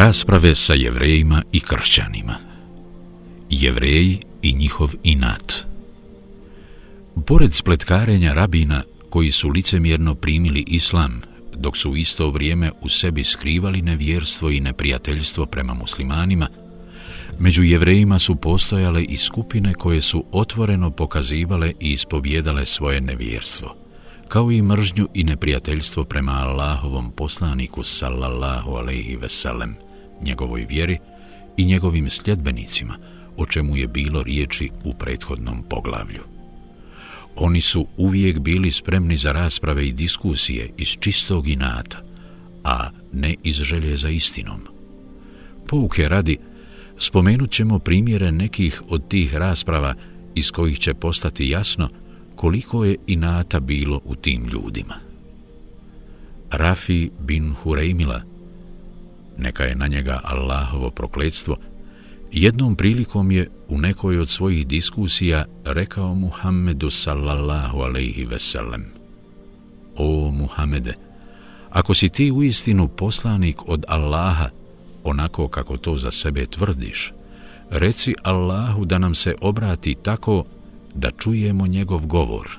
Rasprave sa jevrejima i kršćanima. Jevreji i njihov inat. Pored spletkarenja rabina koji su licemjerno primili islam, dok su u isto vrijeme u sebi skrivali nevjerstvo i neprijateljstvo prema muslimanima, među jevrejima su postojale i skupine koje su otvoreno pokazivale i ispovjedale svoje nevjerstvo, kao i mržnju i neprijateljstvo prema Allahovom poslaniku sallallahu alaihi veselem, njegovoj vjeri i njegovim sljedbenicima, o čemu je bilo riječi u prethodnom poglavlju. Oni su uvijek bili spremni za rasprave i diskusije iz čistog inata, a ne iz želje za istinom. Pouke radi, spomenut ćemo primjere nekih od tih rasprava iz kojih će postati jasno koliko je inata bilo u tim ljudima. Rafi bin Hurejmila, neka je na njega Allahovo prokledstvo, Jednom prilikom je u nekoj od svojih diskusija rekao Muhammedu sallallahu alaihi veselem O Muhammede, ako si ti u istinu poslanik od Allaha, onako kako to za sebe tvrdiš, reci Allahu da nam se obrati tako da čujemo njegov govor.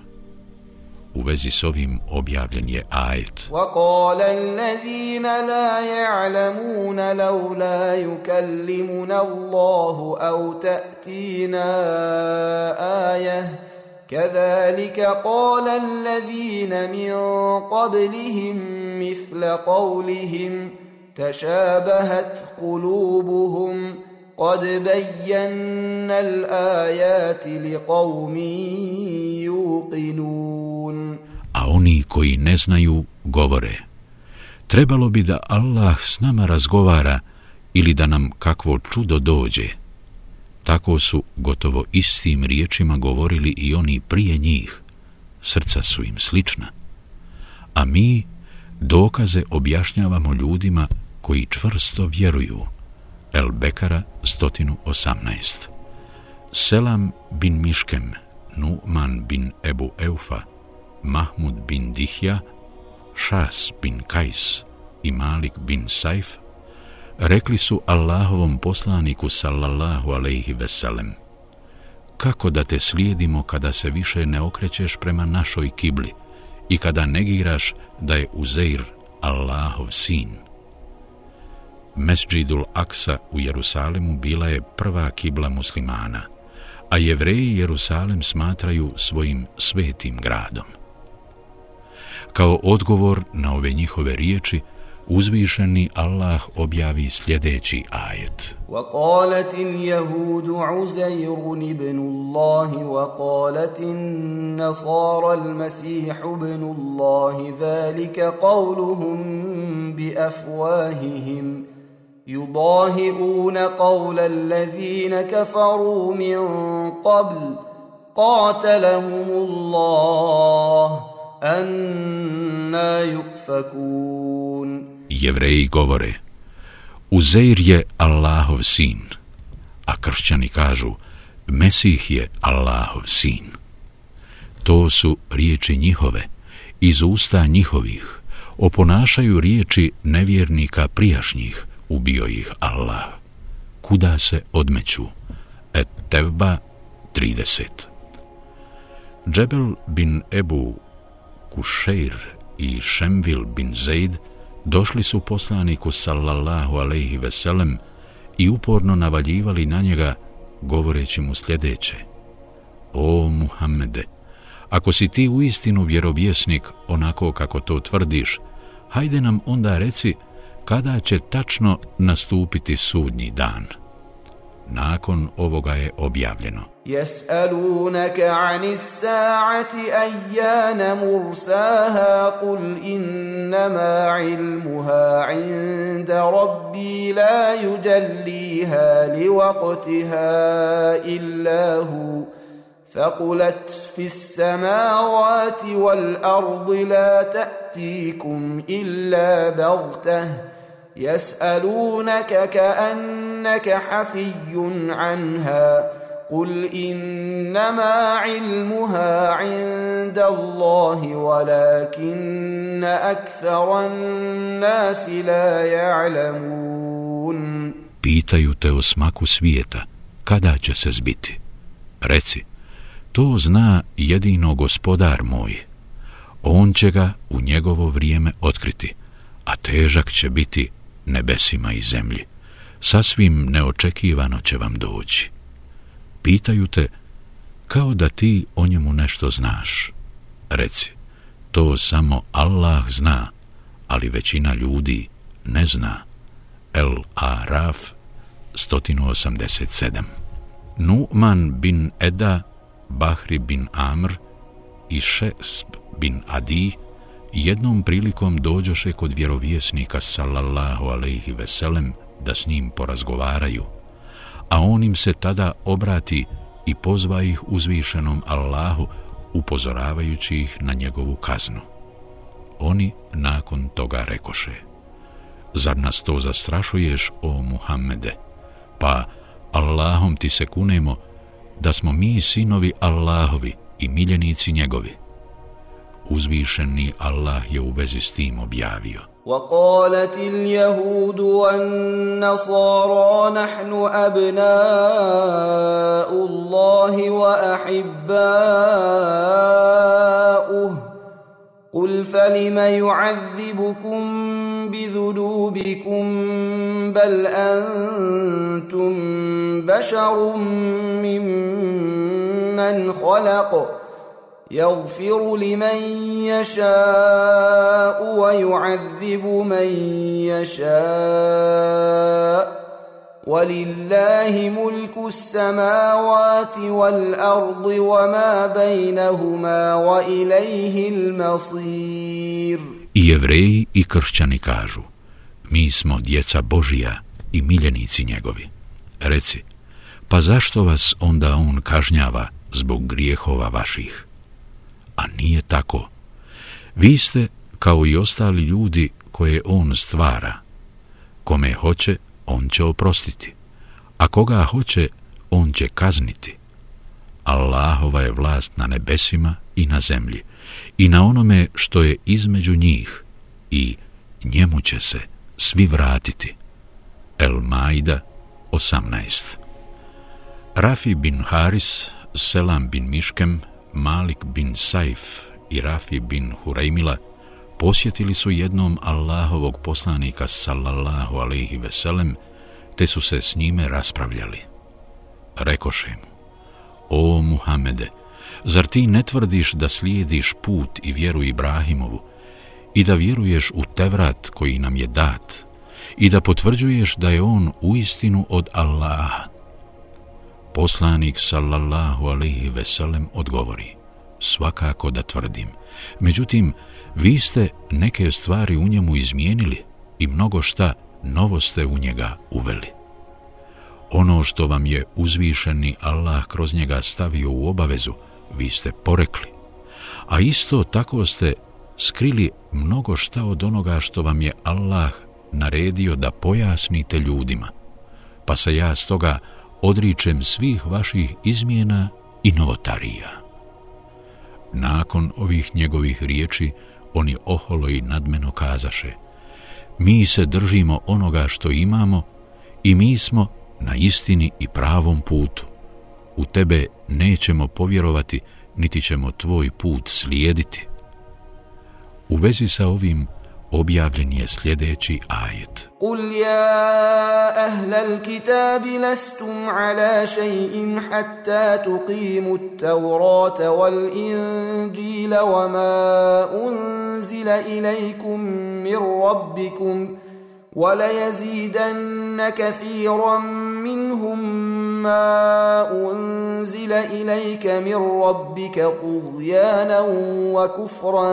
U vezi s ovim objavljen je ajet. وَقَالَ الَّذِينَ لَا يَعْلَمُونَ لَوْلَا يُكَلِّمُنَ اللَّهُ أَوْ تَأْتِينَا آيَةٌ كَذَلِكَ قَالَ الَّذِينَ مِنْ قَبْلِهِمْ مِثْلَ قَوْلِهِمْ تَشَابَهَتْ قُلُوبُهُمْ قد بينا الآيات لقوم يوقنون A oni koji ne znaju govore Trebalo bi da Allah s nama razgovara ili da nam kakvo čudo dođe. Tako su gotovo istim riječima govorili i oni prije njih. Srca su im slična. A mi dokaze objašnjavamo ljudima koji čvrsto vjeruju. El Bekara 118 Selam bin Miškem, Numan bin Ebu Eufa, Mahmud bin Dihja, Šas bin Kajs i Malik bin Saif rekli su Allahovom poslaniku sallallahu alaihi veselem kako da te slijedimo kada se više ne okrećeš prema našoj kibli i kada negiraš da je Uzeir Allahov sin. Mesđidul Aksa u Jerusalimu bila je prva kibla muslimana, a jevreji Jerusalim smatraju svojim svetim gradom. Kao odgovor na ove njihove riječi, uzvišeni Allah objavi sljedeći ajet. وقالت اليهود عزير ابن الله وقالت النصارى المسيح ابن الله ذلك قولهم بأفواههم يضاهئون قول الذين كفروا من قبل قاتلهم الله أنا يؤفكون Jevreji govore, Uzeir je Allahov sin, a kršćani kažu, Mesih je Allahov sin. To su riječi njihove, iz usta njihovih, oponašaju riječi nevjernika prijašnjih, ubio ih Allah. Kuda se odmeću? Et Tevba 30 Džebel bin Ebu Kušeir i Šemvil bin Zaid došli su poslaniku sallallahu alaihi veselem i uporno navaljivali na njega govoreći mu sljedeće O Muhammede, ako si ti u istinu vjerovjesnik onako kako to tvrdiš, hajde nam onda reci kada će tačno nastupiti sudnji dan. Nakon ovoga je objavljeno. Jes'alunaka ani sa'ati ajjana mursaha Qul innama ilmuha inda rabbi La yuđalliha li waqtiha illahu ثقلت في السماوات والأرض لا تأتيكم إلا بغته يسألونك كأنك حفي عنها قل إنما علمها عند الله ولكن أكثر الناس لا يعلمون Pitaju te o smaku svijeta, kada će se zbiti? Reci, to zna jedino gospodar moj. On će ga u njegovo vrijeme otkriti, a težak će biti nebesima i zemlji. Sasvim neočekivano će vam doći. Pitaju te, kao da ti o njemu nešto znaš. Reci, to samo Allah zna, ali većina ljudi ne zna. El Araf 187 Nu'man bin Eda, Bahri bin Amr i Šesb bin Adi jednom prilikom dođoše kod vjerovjesnika sallallahu alaihi veselem da s njim porazgovaraju, a on im se tada obrati i pozva ih uzvišenom Allahu upozoravajući ih na njegovu kaznu. Oni nakon toga rekoše, zar nas to zastrašuješ, o Muhammede? Pa, Allahom ti se kunemo da smo mi sinovi Allahovi i miljenici njegovi. Uzvišeni Allah je u vezi s tim objavio. وقالت اليهود والنصارى نحن أبناء الله وأحباؤه قل فلم يعذبكم بذنوبكم بل أنتم بشر ممن خلق يغفر لمن يشاء ويعذب من يشاء ولله ملك السماوات والارض وما بينهما واليه المصير I jevreji i kršćani kažu, mi smo djeca Božija i miljenici njegovi. Reci, pa zašto vas onda on kažnjava zbog grijehova vaših? A nije tako. Vi ste kao i ostali ljudi koje on stvara. Kome hoće, on će oprostiti. A koga hoće, on će kazniti. Allahova je vlast na nebesima i na zemlji i na onome što je između njih i njemu će se svi vratiti. El Maida 18 Rafi bin Haris, Selam bin Miškem Malik bin Saif i Rafi bin Hurajmila posjetili su jednom Allahovog poslanika sallallahu alaihi veselem, te su se s njime raspravljali. Rekoše mu, O Muhammede, zar ti ne tvrdiš da slijediš put i vjeru Ibrahimovu i da vjeruješ u Tevrat koji nam je dat i da potvrđuješ da je on u istinu od Allaha? Poslanik sallallahu alaihi veselem odgovori Svakako da tvrdim. Međutim, vi ste neke stvari u njemu izmijenili i mnogo šta novo ste u njega uveli. Ono što vam je uzvišeni Allah kroz njega stavio u obavezu, vi ste porekli. A isto tako ste skrili mnogo šta od onoga što vam je Allah naredio da pojasnite ljudima. Pa se ja stoga odričem svih vaših izmjena i novotarija. Nakon ovih njegovih riječi, oni oholo i nadmeno kazaše, mi se držimo onoga što imamo i mi smo na istini i pravom putu. U tebe nećemo povjerovati, niti ćemo tvoj put slijediti. U vezi sa ovim objavljen je sljedeći ajet. Kul ja ahlal kitabi lastum ala še'in hatta tuqimu taurata wal inđila wa ma unzila ilajkum mir rabbikum وليزيدن كثيرا منهم ما انزل اليك من ربك طغيانا وكفرا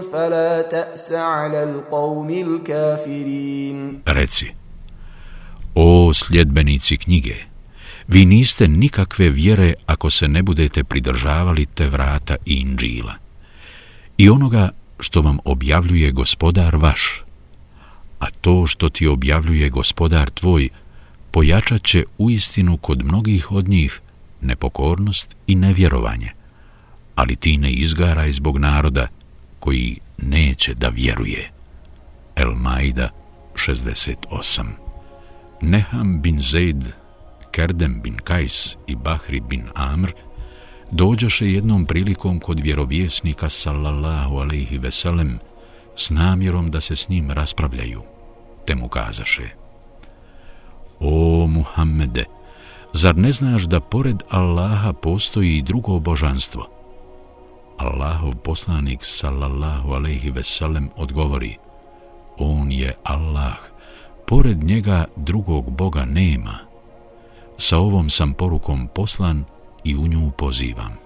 فلا تاس على القوم الكافرين Reci, o sljedbenici knjige, vi niste nikakve vjere ako se ne budete pridržavali te vrata i inđila i onoga što vam objavljuje gospodar vaš, a to što ti objavljuje gospodar tvoj, pojačat će u istinu kod mnogih od njih nepokornost i nevjerovanje, ali ti ne izgaraj zbog naroda koji neće da vjeruje. El Maida 68 Neham bin Zaid, Kerdem bin Kajs i Bahri bin Amr dođaše jednom prilikom kod vjerovjesnika sallallahu alaihi veselem s namjerom da se s njim raspravljaju, te mu kazaše Muhammede, zar ne znaš da pored Allaha postoji i drugo božanstvo? Allahov poslanik sallallahu alaihi veselem odgovori On je Allah, pored njega drugog Boga nema. Sa ovom sam porukom poslan i u nju pozivam.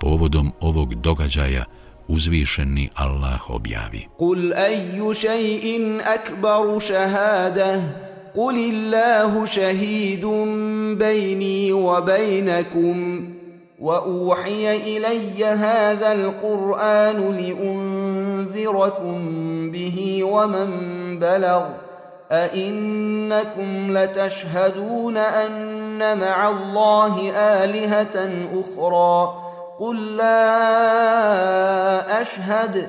Povodom ovog događaja uzvišeni Allah objavi. Kul ayyu shay'in akbaru shahadah قل الله شهيد بيني وبينكم واوحي الي هذا القران لانذركم به ومن بلغ ائنكم لتشهدون ان مع الله الهه أخرى قل لا اشهد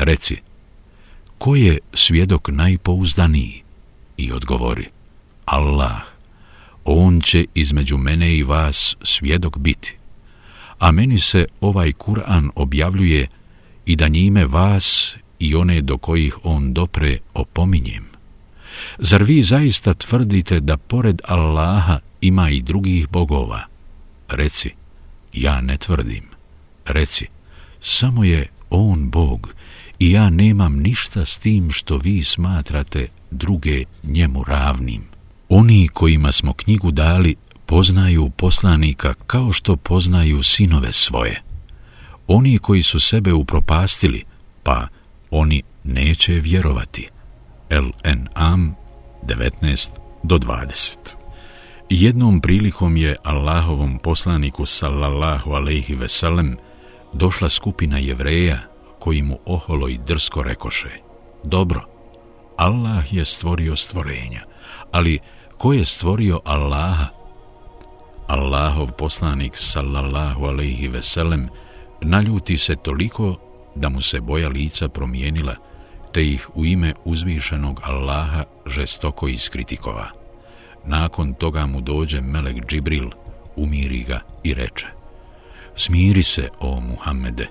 Reci, ko je svjedok najpouzdaniji? i odgovori Allah, on će između mene i vas svjedok biti. A meni se ovaj Kur'an objavljuje i da njime vas i one do kojih on dopre opominjem. Zar vi zaista tvrdite da pored Allaha ima i drugih bogova? Reci, ja ne tvrdim. Reci, samo je on Bog i ja nemam ništa s tim što vi smatrate druge njemu ravnim. Oni kojima smo knjigu dali poznaju poslanika kao što poznaju sinove svoje. Oni koji su sebe upropastili, pa oni neće vjerovati. LNAM 19 do 20 Jednom prilikom je Allahovom poslaniku sallallahu alaihi veselem došla skupina jevreja koji mu oholo i drsko rekoše Dobro, Allah je stvorio stvorenja, ali ko je stvorio Allaha? Allahov poslanik sallallahu alaihi veselem naljuti se toliko da mu se boja lica promijenila, te ih u ime uzvišenog Allaha žestoko iskritikova. Nakon toga mu dođe Melek Džibril, umiri ga i reče Smiri se, o Muhammede,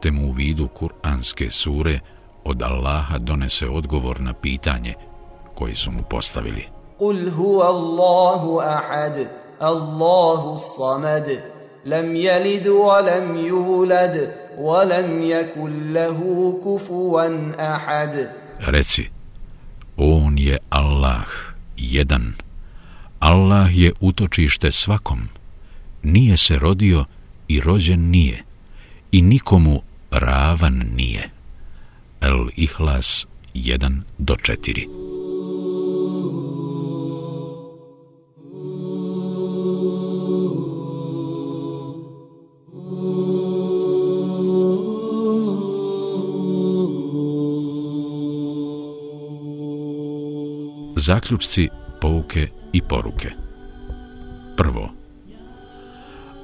te mu u vidu kuranske sure od Allaha donese odgovor na pitanje koje su mu postavili. Kul huwa Allahu ahad, Allahu samad, lam yalid wa lam yulad, wa lam yakul lahu kufuwan ahad. Reci, on je Allah, jedan. Allah je utočište svakom. Nije se rodio i rođen nije. I nikomu ravan nije. El-Ihlas 1 do 4. Zaključci, pouke i poruke. Prvo.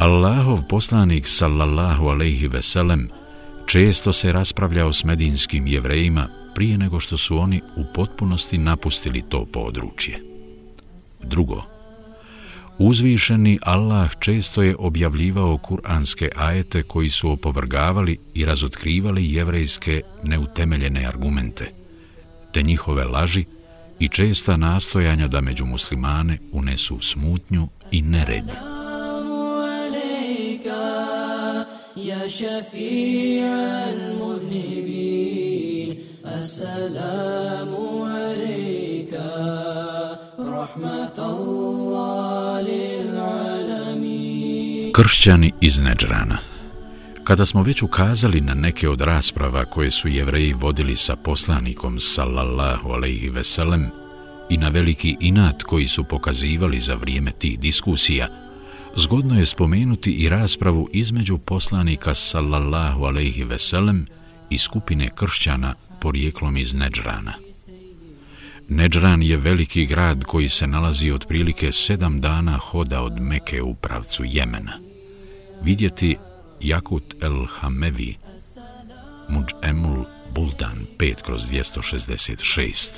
Allahov poslanik sallallahu alejhi ve sellem često se raspravljao s medinskim jevrejima prije nego što su oni u potpunosti napustili to područje. Drugo, uzvišeni Allah često je objavljivao kuranske ajete koji su opovrgavali i razotkrivali jevrejske neutemeljene argumente, te njihove laži i česta nastojanja da među muslimane unesu smutnju i nered. يا شفيع المذنبين السلام عليك رحمة الله للعالمين Kršćani iz Neđrana Kada smo već ukazali na neke od rasprava koje su jevreji vodili sa poslanikom sallallahu alaihi veselem i na veliki inat koji su pokazivali za vrijeme tih diskusija, zgodno je spomenuti i raspravu između poslanika sallallahu alaihi veselem i skupine kršćana porijeklom iz Neđrana. Neđran je veliki grad koji se nalazi otprilike sedam dana hoda od Meke u pravcu Jemena. Vidjeti Jakut el Hamevi, Muđ Emul Buldan 5 kroz 266.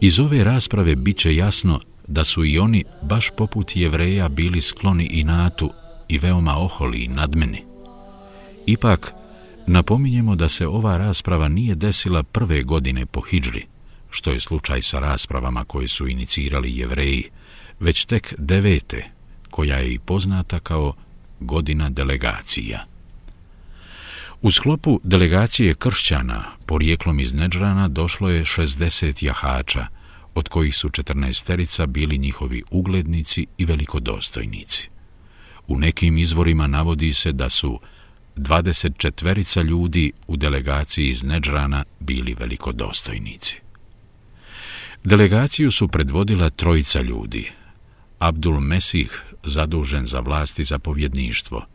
Iz ove rasprave bit će jasno da su i oni, baš poput jevreja, bili skloni i natu i veoma oholi i nadmeni. Ipak, napominjemo da se ova rasprava nije desila prve godine po Hidžri, što je slučaj sa raspravama koje su inicirali jevreji, već tek devete, koja je i poznata kao godina delegacija. U sklopu delegacije kršćana, porijeklom iz Neđrana, došlo je 60 jahača, od kojih su 14 terica bili njihovi uglednici i velikodostojnici. U nekim izvorima navodi se da su 24 ljudi u delegaciji iz Neđrana bili velikodostojnici. Delegaciju su predvodila trojica ljudi. Abdul Mesih, zadužen za vlast i zapovjedništvo,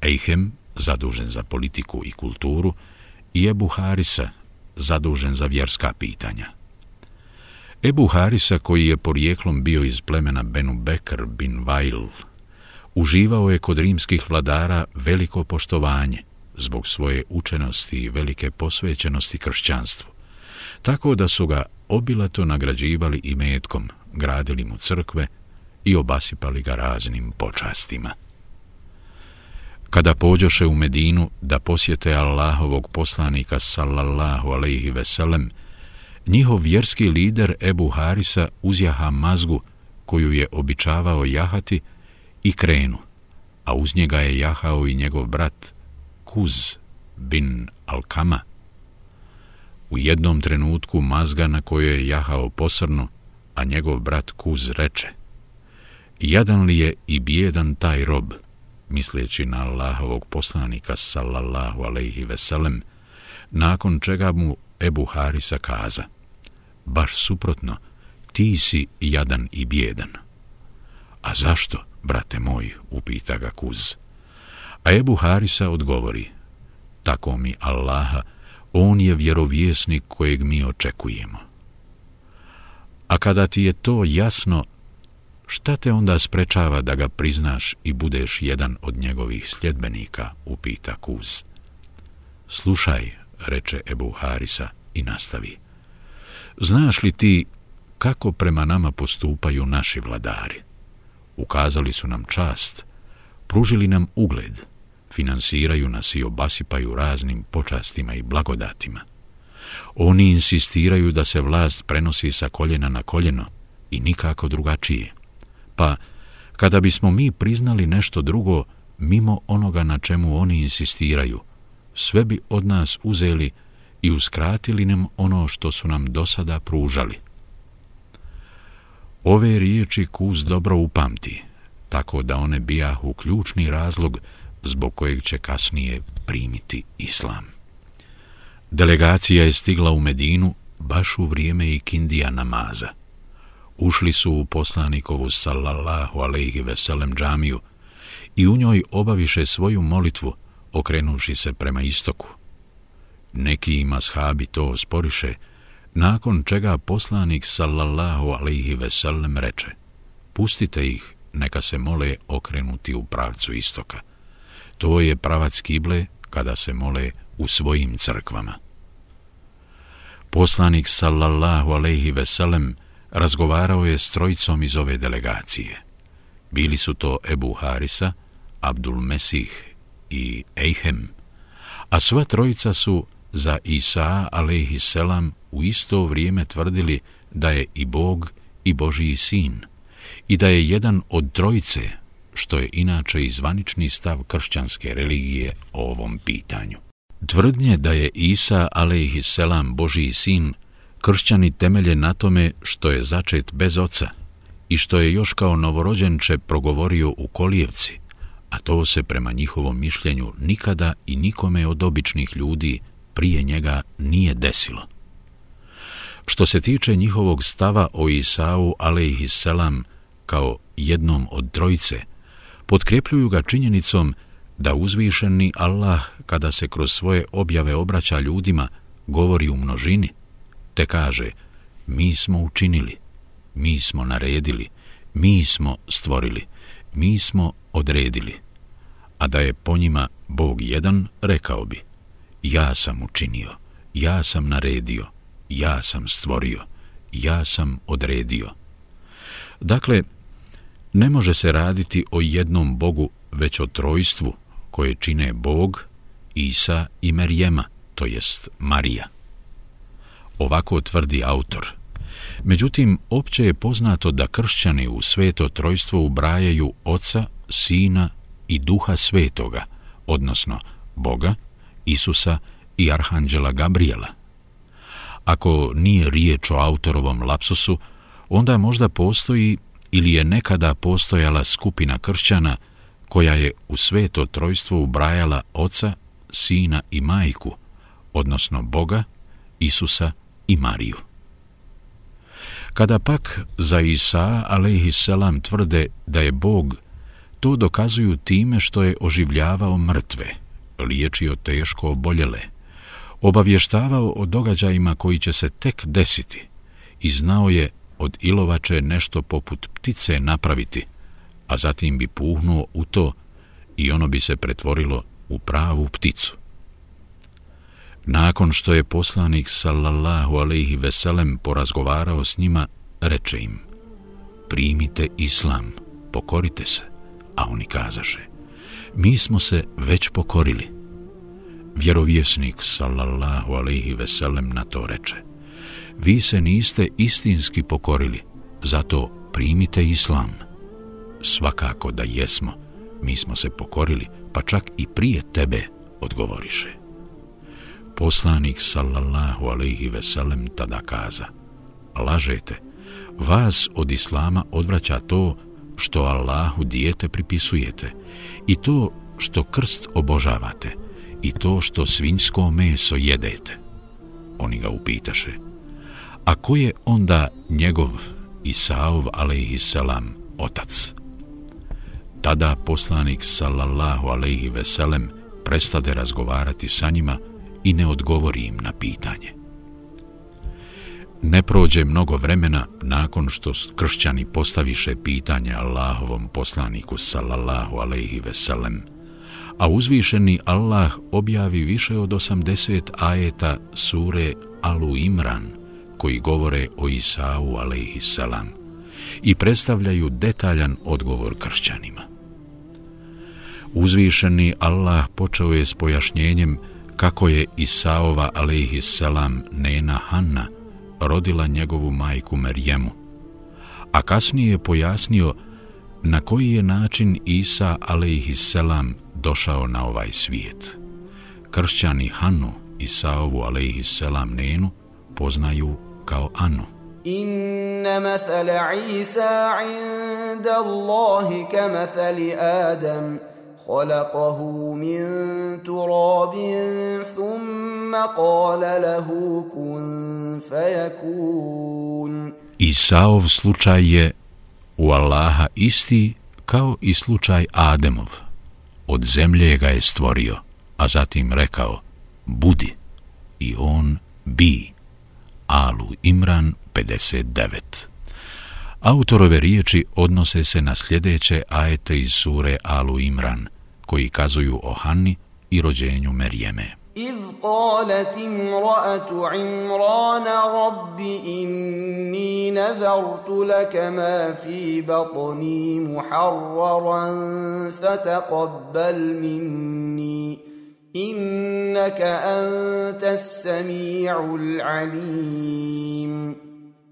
Eihem, zadužen za politiku i kulturu, i Ebu Harisa, zadužen za vjerska pitanja. Ebu Harisa, koji je porijeklom bio iz plemena Benu Bekr bin Vail, uživao je kod rimskih vladara veliko poštovanje zbog svoje učenosti i velike posvećenosti kršćanstvu, tako da su ga obilato nagrađivali i metkom, gradili mu crkve i obasipali ga raznim počastima. Kada pođoše u Medinu da posjete Allahovog poslanika sallallahu alaihi veselem, njihov vjerski lider Ebu Harisa uzjaha mazgu koju je običavao jahati i krenu, a uz njega je jahao i njegov brat Kuz bin Alkama. U jednom trenutku mazga na kojoj je jahao posrnu, a njegov brat Kuz reče Jadan li je i bijedan taj rob, misleći na Allahovog poslanika sallallahu alaihi veselem, nakon čega mu Ebu Harisa kaza Baš suprotno, ti si jadan i bjedan. A zašto, brate moj, upita ga Kuz. A Ebu Harisa odgovori, tako mi Allaha, on je vjerovjesnik kojeg mi očekujemo. A kada ti je to jasno, šta te onda sprečava da ga priznaš i budeš jedan od njegovih sljedbenika, upita Kuz. Slušaj, reče Ebu Harisa i nastavi. Znaš li ti kako prema nama postupaju naši vladari? Ukazali su nam čast, pružili nam ugled, finansiraju nas i obasipaju raznim počastima i blagodatima. Oni insistiraju da se vlast prenosi sa koljena na koljeno i nikako drugačije. Pa, kada bismo mi priznali nešto drugo mimo onoga na čemu oni insistiraju, sve bi od nas uzeli i uskratili nam ono što su nam do sada pružali. Ove riječi Kuz dobro upamti, tako da one bijahu ključni razlog zbog kojeg će kasnije primiti islam. Delegacija je stigla u Medinu baš u vrijeme i kindija namaza. Ušli su u poslanikovu sallallahu alaihi veselem džamiju i u njoj obaviše svoju molitvu, okrenuvši se prema istoku. Neki ima shabi to sporiše, nakon čega poslanik sallallahu alaihi veselem reče, pustite ih, neka se mole okrenuti u pravcu istoka. To je pravac kible kada se mole u svojim crkvama. Poslanik sallallahu alaihi veselem razgovarao je s trojicom iz ove delegacije. Bili su to Ebu Harisa, Abdul Mesih i Ejhem, a sva trojica su za Isa alaihi selam u isto vrijeme tvrdili da je i Bog i Božiji sin i da je jedan od trojice, što je inače i zvanični stav kršćanske religije o ovom pitanju. Tvrdnje da je Isa alaihi selam Božiji sin kršćani temelje na tome što je začet bez oca i što je još kao novorođenče progovorio u kolijevci, a to se prema njihovom mišljenju nikada i nikome od običnih ljudi prije njega nije desilo. Što se tiče njihovog stava o Isau alejhiselam kao jednom od trojice, potkrepljuju ga činjenicom da uzvišeni Allah kada se kroz svoje objave obraća ljudima govori u množini, te kaže mi smo učinili, mi smo naredili, mi smo stvorili, mi smo odredili. A da je po njima Bog jedan, rekao bi, ja sam učinio, ja sam naredio, ja sam stvorio, ja sam odredio. Dakle, ne može se raditi o jednom Bogu, već o trojstvu koje čine Bog, Isa i Merjema, to jest Marija. Ovako tvrdi autor. Međutim, opće je poznato da kršćani u sveto trojstvo ubrajaju Oca, Sina i Duha Svetoga, odnosno Boga, Isusa i Arhanđela Gabriela. Ako nije riječ o autorovom lapsusu, onda možda postoji ili je nekada postojala skupina kršćana koja je u sveto trojstvo ubrajala Oca, Sina i Majku, odnosno Boga, Isusa i Mariju. Kada pak za Isa, alejhiselam, tvrde da je Bog, to dokazuju time što je oživljavao mrtve, liječio teško oboljele, obavještavao o događajima koji će se tek desiti i znao je od ilovače nešto poput ptice napraviti, a zatim bi puhnuo u to i ono bi se pretvorilo u pravu pticu. Nakon što je poslanik sallallahu alejhi ve sellem porazgovarao s njima, reče im: Primite islam, pokorite se. A oni kazaše: Mi smo se već pokorili. Vjerovjesnik sallallahu alejhi ve sellem na to reče: Vi se niste istinski pokorili, zato primite islam. Svakako da jesmo, mi smo se pokorili, pa čak i prije tebe, odgovoriše. Poslanik sallallahu alaihi ve sellem tada kaza: Lažete. Vas od islama odvraća to što Allahu dijete pripisujete i to što krst obožavate i to što svinjsko meso jedete. Oni ga upitaše: A ko je onda njegov Isaov alaihi selam otac? Tada poslanik sallallahu alaihi ve sellem prestade razgovarati sa njima i ne odgovori im na pitanje. Ne prođe mnogo vremena nakon što kršćani postaviše pitanje Allahovom poslaniku sallallahu alaihi sellem, a uzvišeni Allah objavi više od 80 ajeta sure Alu Imran koji govore o Isau alaihi selam i predstavljaju detaljan odgovor kršćanima. Uzvišeni Allah počeo je s pojašnjenjem kako je Isaova alejhi selam nena Hanna rodila njegovu majku Merjemu, a kasnije je pojasnio na koji je način Isa alejhi selam došao na ovaj svijet. Kršćani Hannu Isaovu alejhi selam nenu poznaju kao Anu. Inna mathala Isa inda Allahi ka mathali Adam, خلقه من تراب ثم قال له كن فيكون Isaov slučaj je u Allaha isti kao i slučaj Ademov. Od zemlje ga je stvorio, a zatim rekao, budi, i on bi. Alu Imran 59 Autorove riječi odnose se na sljedeće ajete iz sure Alu Imran – koji kazuju o Hanni i rođenju Merijeme. إذ قالت امرأة عمران رب إني نذرت لك ما في بطني محررا فتقبل مني إنك أنت السميع العليم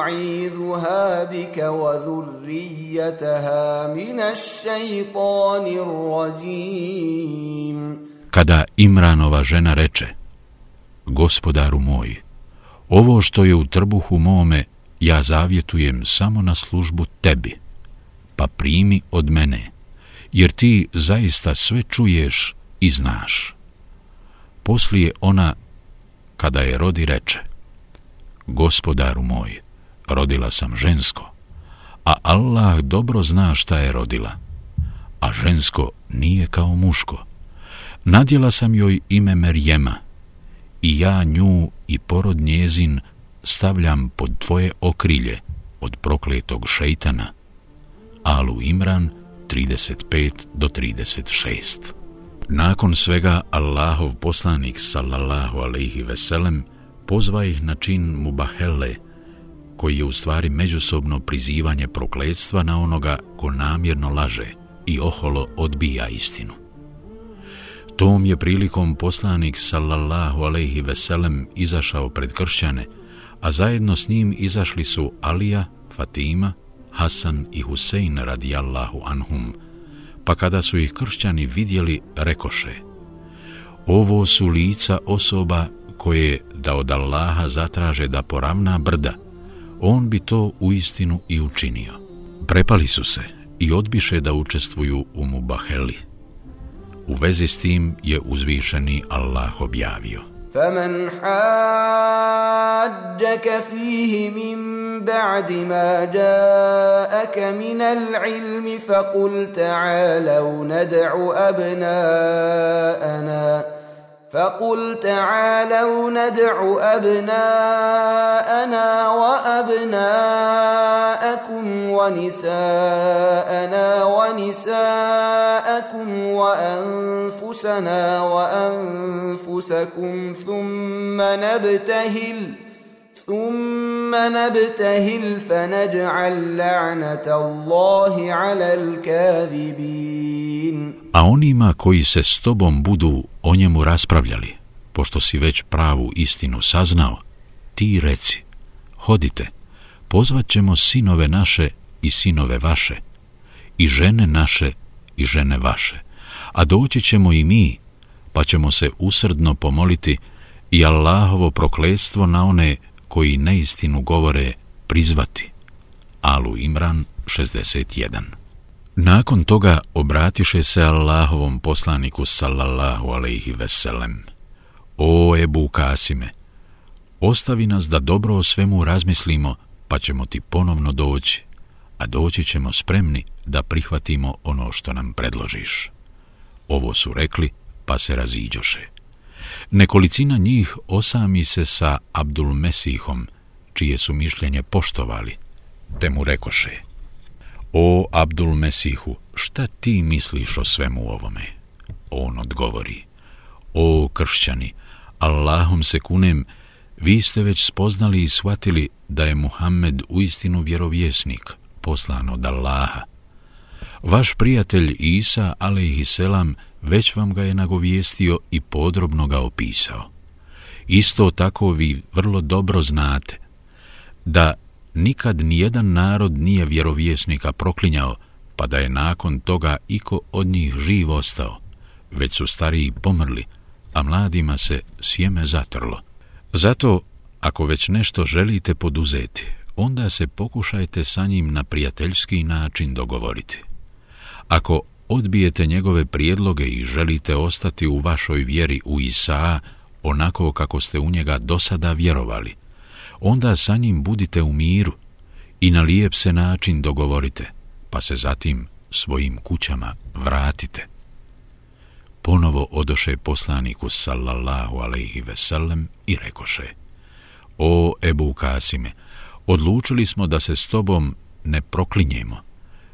أعيذها بك وذريتها من الشيطان الرجيم Kada Imranova žena reče, gospodaru moj, ovo što je u trbuhu mome, ja zavjetujem samo na službu tebi, pa primi od mene, jer ti zaista sve čuješ i znaš. Poslije ona, kada je rodi, reče, gospodaru moj, rodila sam žensko, a Allah dobro zna šta je rodila, a žensko nije kao muško. Nadjela sam joj ime Merjema i ja nju i porod njezin stavljam pod tvoje okrilje od prokletog šeitana. Alu Imran 35 do 36 Nakon svega Allahov poslanik sallallahu alejhi ve sellem pozva ih na čin mubahele, koji je u stvari međusobno prizivanje prokledstva na onoga ko namjerno laže i oholo odbija istinu. Tom je prilikom poslanik sallallahu alejhi ve sellem izašao pred kršćane, a zajedno s njim izašli su Alija, Fatima, Hasan i Husein radijallahu anhum, pa kada su ih kršćani vidjeli, rekoše Ovo su lica osoba koje da od Allaha zatraže da poravna brda, on bi to u istinu i učinio. Prepali su se i odbiše da učestvuju u Mubaheli. U vezi s tim je uzvišeni Allah objavio. فمن حاجك فيه من بعد ما جاءك من العلم فقل تعالوا ندع أبناءنا فقل تعالوا ندع أبناءنا وأبناءكم ونساءنا ونساءكم وأنفسنا وأنفسكم ثم نبتهل ثم نبتهل فنجعل لعنة الله على الكاذبين A onima koji se s tobom budu o njemu raspravljali, pošto si već pravu istinu saznao, ti reci, hodite, pozvat ćemo sinove naše i sinove vaše, i žene naše i žene vaše, a doći ćemo i mi, pa ćemo se usrdno pomoliti i Allahovo prokledstvo na one koji neistinu govore prizvati. Alu Imran 61 Nakon toga obratiše se Allahovom poslaniku sallallahu alaihi veselem. O Ebu Kasime, ostavi nas da dobro o svemu razmislimo, pa ćemo ti ponovno doći, a doći ćemo spremni da prihvatimo ono što nam predložiš. Ovo su rekli, pa se raziđoše. Nekolicina njih osami se sa Abdul Mesihom, čije su mišljenje poštovali, te mu rekoše – O Abdul Mesihu, šta ti misliš o svemu ovome? On odgovori, o kršćani, Allahom se kunem, vi ste već spoznali i shvatili da je Muhammed uistinu vjerovjesnik, poslan od Allaha. Vaš prijatelj Isa, alaihisselam, već vam ga je nagovijestio i podrobno ga opisao. Isto tako vi vrlo dobro znate da nikad nijedan narod nije vjerovjesnika proklinjao, pa da je nakon toga iko od njih živ ostao, već su stariji pomrli, a mladima se sjeme zatrlo. Zato, ako već nešto želite poduzeti, onda se pokušajte sa njim na prijateljski način dogovoriti. Ako odbijete njegove prijedloge i želite ostati u vašoj vjeri u Isaa, onako kako ste u njega do sada vjerovali, onda sa njim budite u miru i na lijep se način dogovorite, pa se zatim svojim kućama vratite. Ponovo odoše poslaniku sallallahu alaihi veselem i rekoše O Ebu Kasime, odlučili smo da se s tobom ne proklinjemo,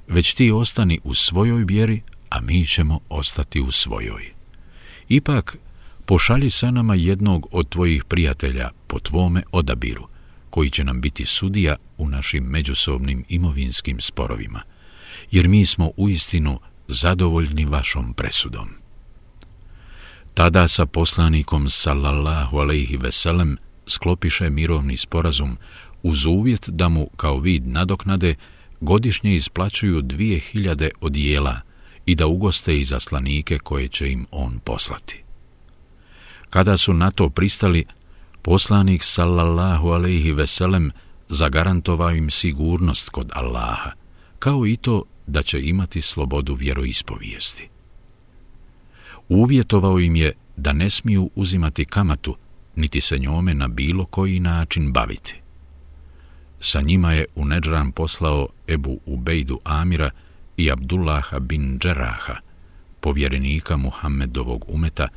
već ti ostani u svojoj vjeri, a mi ćemo ostati u svojoj. Ipak, pošalji sa nama jednog od tvojih prijatelja po tvome odabiru, koji će nam biti sudija u našim međusobnim imovinskim sporovima, jer mi smo u istinu zadovoljni vašom presudom. Tada sa poslanikom sallallahu alaihi veselem sklopiše mirovni sporazum uz uvjet da mu kao vid nadoknade godišnje isplaćuju dvije hiljade odijela i da ugoste i zaslanike koje će im on poslati. Kada su na to pristali, poslanik sallallahu alaihi veselem zagarantovao im sigurnost kod Allaha, kao i to da će imati slobodu vjeroispovijesti. Uvjetovao im je da ne smiju uzimati kamatu, niti se njome na bilo koji način baviti. Sa njima je u Neđran poslao Ebu Ubejdu Amira i Abdullaha bin Džeraha, povjerenika Muhammedovog umeta,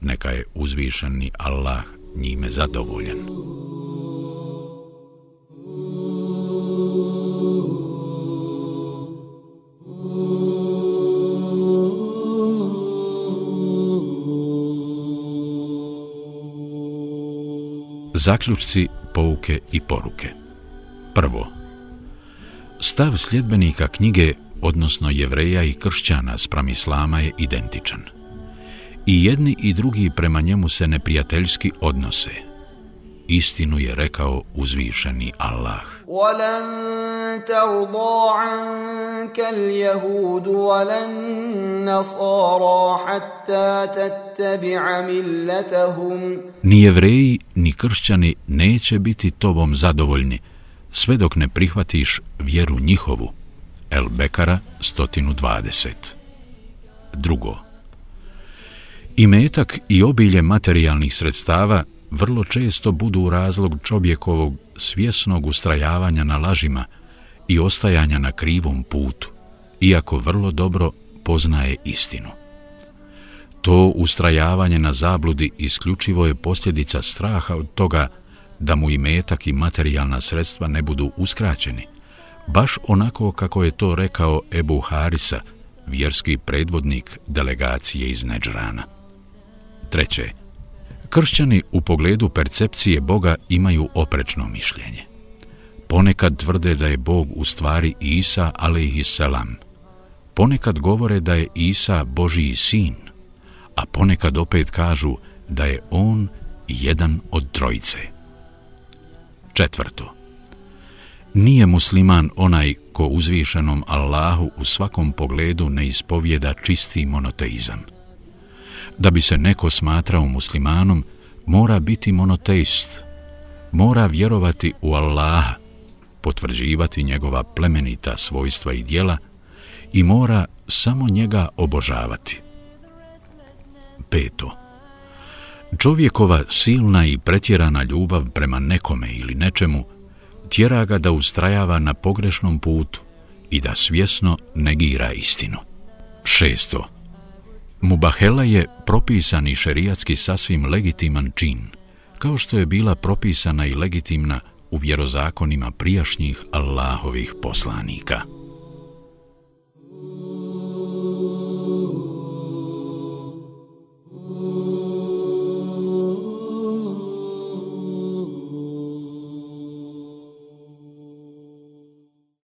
neka je uzvišeni Allah njime zadovoljen. Zaključci, pouke i poruke Prvo, stav sljedbenika knjige, odnosno jevreja i kršćana spram islama je identičan. I jedni i drugi prema njemu se neprijateljski odnose. Istinu je rekao uzvišeni Allah. وَلَن تَرْضَى عَنكَ الْيَهُودُ وَلَن نَصَارَى حَتَّى تَتَّبِعَ مِلَّتَهُمْ Ni jevreji, ni kršćani neće biti tobom zadovoljni, sve dok ne prihvatiš vjeru njihovu. El Bekara 120 Drugo I metak i obilje materijalnih sredstava vrlo često budu razlog čovjekovog svjesnog ustrajavanja na lažima i ostajanja na krivom putu, iako vrlo dobro poznaje istinu. To ustrajavanje na zabludi isključivo je posljedica straha od toga da mu i metak i materijalna sredstva ne budu uskraćeni, baš onako kako je to rekao Ebu Harisa, vjerski predvodnik delegacije iz Neđrana. Treće, kršćani u pogledu percepcije Boga imaju oprečno mišljenje. Ponekad tvrde da je Bog u stvari Isa, ali i selam. Ponekad govore da je Isa Božiji sin, a ponekad opet kažu da je on jedan od trojice. Četvrto. Nije musliman onaj ko uzvišenom Allahu u svakom pogledu ne ispovjeda čisti monoteizam. Da bi se neko smatrao muslimanom, mora biti monoteist, mora vjerovati u Allaha, potvrđivati njegova plemenita svojstva i dijela i mora samo njega obožavati. Peto. Čovjekova silna i pretjerana ljubav prema nekome ili nečemu tjera ga da ustrajava na pogrešnom putu i da svjesno negira istinu. Šesto. Mubahela je propisani šerijatski sasvim legitiman čin, kao što je bila propisana i legitimna u vjerozakonima prijašnjih Allahovih poslanika.